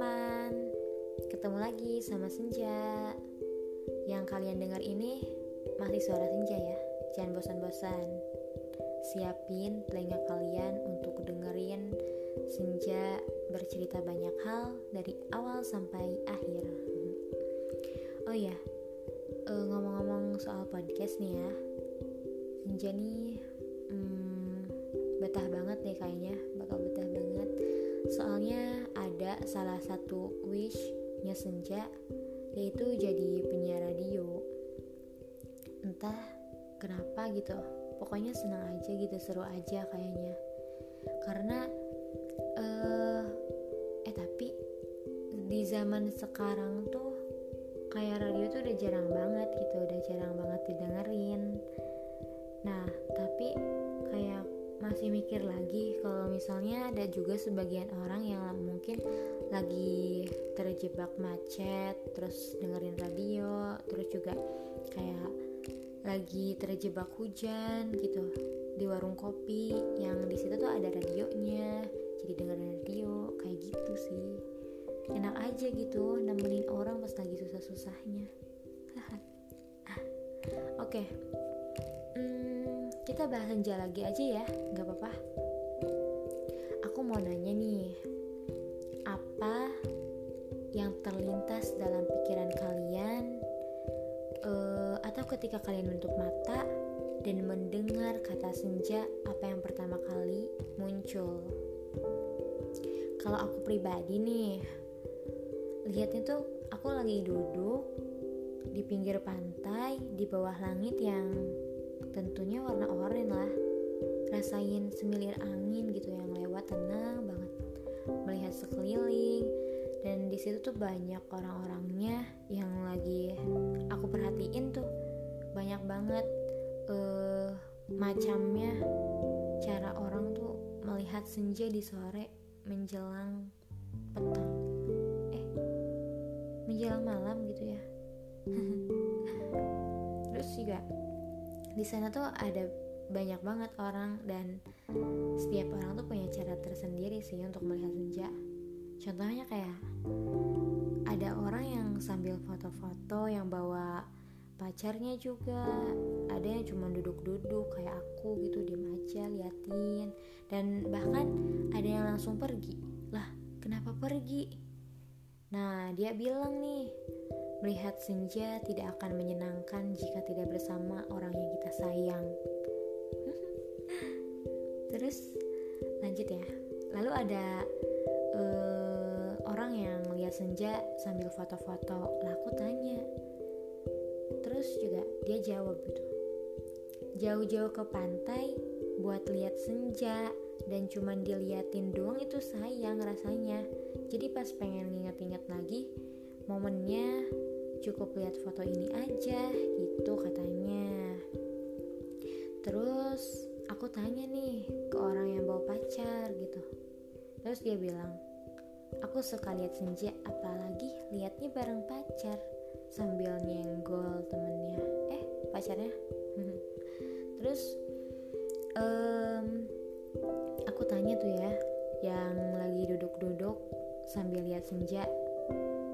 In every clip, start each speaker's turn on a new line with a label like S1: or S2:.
S1: teman-teman Ketemu lagi sama Senja. Yang kalian dengar ini masih suara Senja ya. Jangan bosan-bosan. Siapin telinga kalian untuk dengerin Senja bercerita banyak hal dari awal sampai akhir. Oh ya, ngomong-ngomong soal podcast nih ya. Senja nih hmm, betah banget nih kayaknya. Bakal betah banget. Soalnya ada salah satu wishnya senja yaitu jadi penyiar radio. Entah kenapa gitu pokoknya senang aja gitu seru aja kayaknya. Karena uh, eh tapi di zaman sekarang tuh kayak radio tuh udah jarang banget gitu udah jarang banget didengerin. Nah tapi masih mikir lagi kalau misalnya ada juga sebagian orang yang mungkin lagi terjebak macet terus dengerin radio terus juga kayak lagi terjebak hujan gitu. Di warung kopi yang di situ tuh ada radionya jadi dengerin radio kayak gitu sih. Enak aja gitu nemenin orang pas lagi susah-susahnya. Oke. okay. Kita bahas senja lagi aja ya nggak apa-apa. Aku mau nanya nih apa yang terlintas dalam pikiran kalian uh, atau ketika kalian menutup mata dan mendengar kata senja apa yang pertama kali muncul? Kalau aku pribadi nih lihatnya tuh aku lagi duduk di pinggir pantai di bawah langit yang tentunya warna oranye lah. Rasain semilir angin gitu yang lewat tenang banget. Melihat sekeliling. Dan di situ tuh banyak orang-orangnya yang lagi aku perhatiin tuh. Banyak banget uh, macamnya. Cara orang tuh melihat senja di sore menjelang petang. Eh menjelang malam gitu ya. Terus juga di sana tuh ada banyak banget orang dan setiap orang tuh punya cara tersendiri sih untuk melihat senja. Contohnya kayak ada orang yang sambil foto-foto yang bawa pacarnya juga. Ada yang cuma duduk-duduk kayak aku gitu diem aja liatin. Dan bahkan ada yang langsung pergi. Lah kenapa pergi nah dia bilang nih melihat senja tidak akan menyenangkan jika tidak bersama orang yang kita sayang. Terus lanjut ya. Lalu ada uh, orang yang lihat senja sambil foto-foto. Laku tanya. Terus juga dia jawab gitu. Jauh-jauh ke pantai buat lihat senja dan cuman diliatin doang itu sayang rasanya jadi pas pengen nginget-inget lagi momennya cukup lihat foto ini aja gitu katanya. Terus aku tanya nih ke orang yang bawa pacar gitu. Terus dia bilang aku suka lihat senja apalagi liatnya bareng pacar sambil nyenggol temennya. Eh pacarnya? Terus um, aku tanya tuh ya yang lagi duduk-duduk sambil lihat senja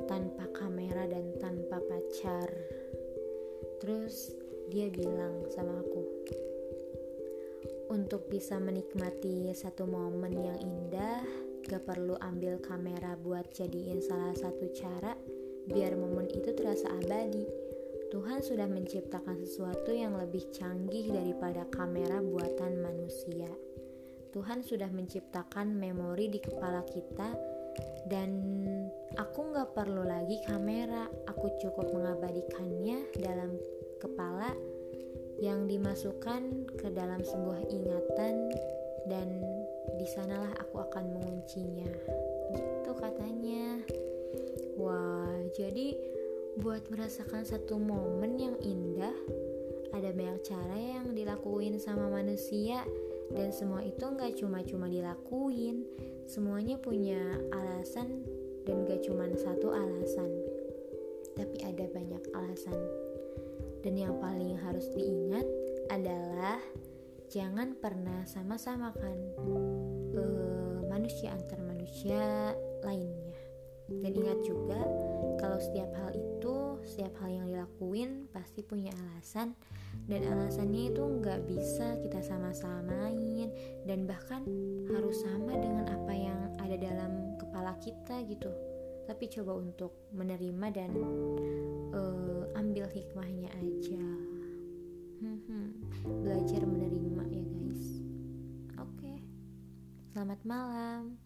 S1: tanpa kamera dan tanpa pacar terus dia bilang sama aku untuk bisa menikmati satu momen yang indah, gak perlu ambil kamera buat jadiin salah satu cara biar momen itu terasa abadi. Tuhan sudah menciptakan sesuatu yang lebih canggih daripada kamera buatan manusia. Tuhan sudah menciptakan memori di kepala kita dan aku gak perlu lagi kamera, aku cukup mengabadikannya dalam kepala yang dimasukkan ke dalam sebuah ingatan. Dan di sanalah aku akan menguncinya. Gitu katanya. Wah jadi buat merasakan satu momen yang indah ada banyak cara yang dilakuin sama manusia dan semua itu nggak cuma-cuma dilakuin. Semuanya punya alasan dan gak cuma satu alasan. Tapi ada banyak alasan. Dan yang paling harus diingat adalah jangan pernah sama-samakan uh, manusia antar manusia lainnya. Dan ingat juga kalau setiap hal setiap hal yang dilakuin pasti punya alasan. Dan alasannya itu nggak bisa kita sama-samain dan bahkan harus sama dengan apa yang ada dalam kepala kita gitu. Tapi coba untuk menerima dan uh, ambil hikmahnya aja. Hmm. belajar menerima ya guys. Oke. Okay. selamat malam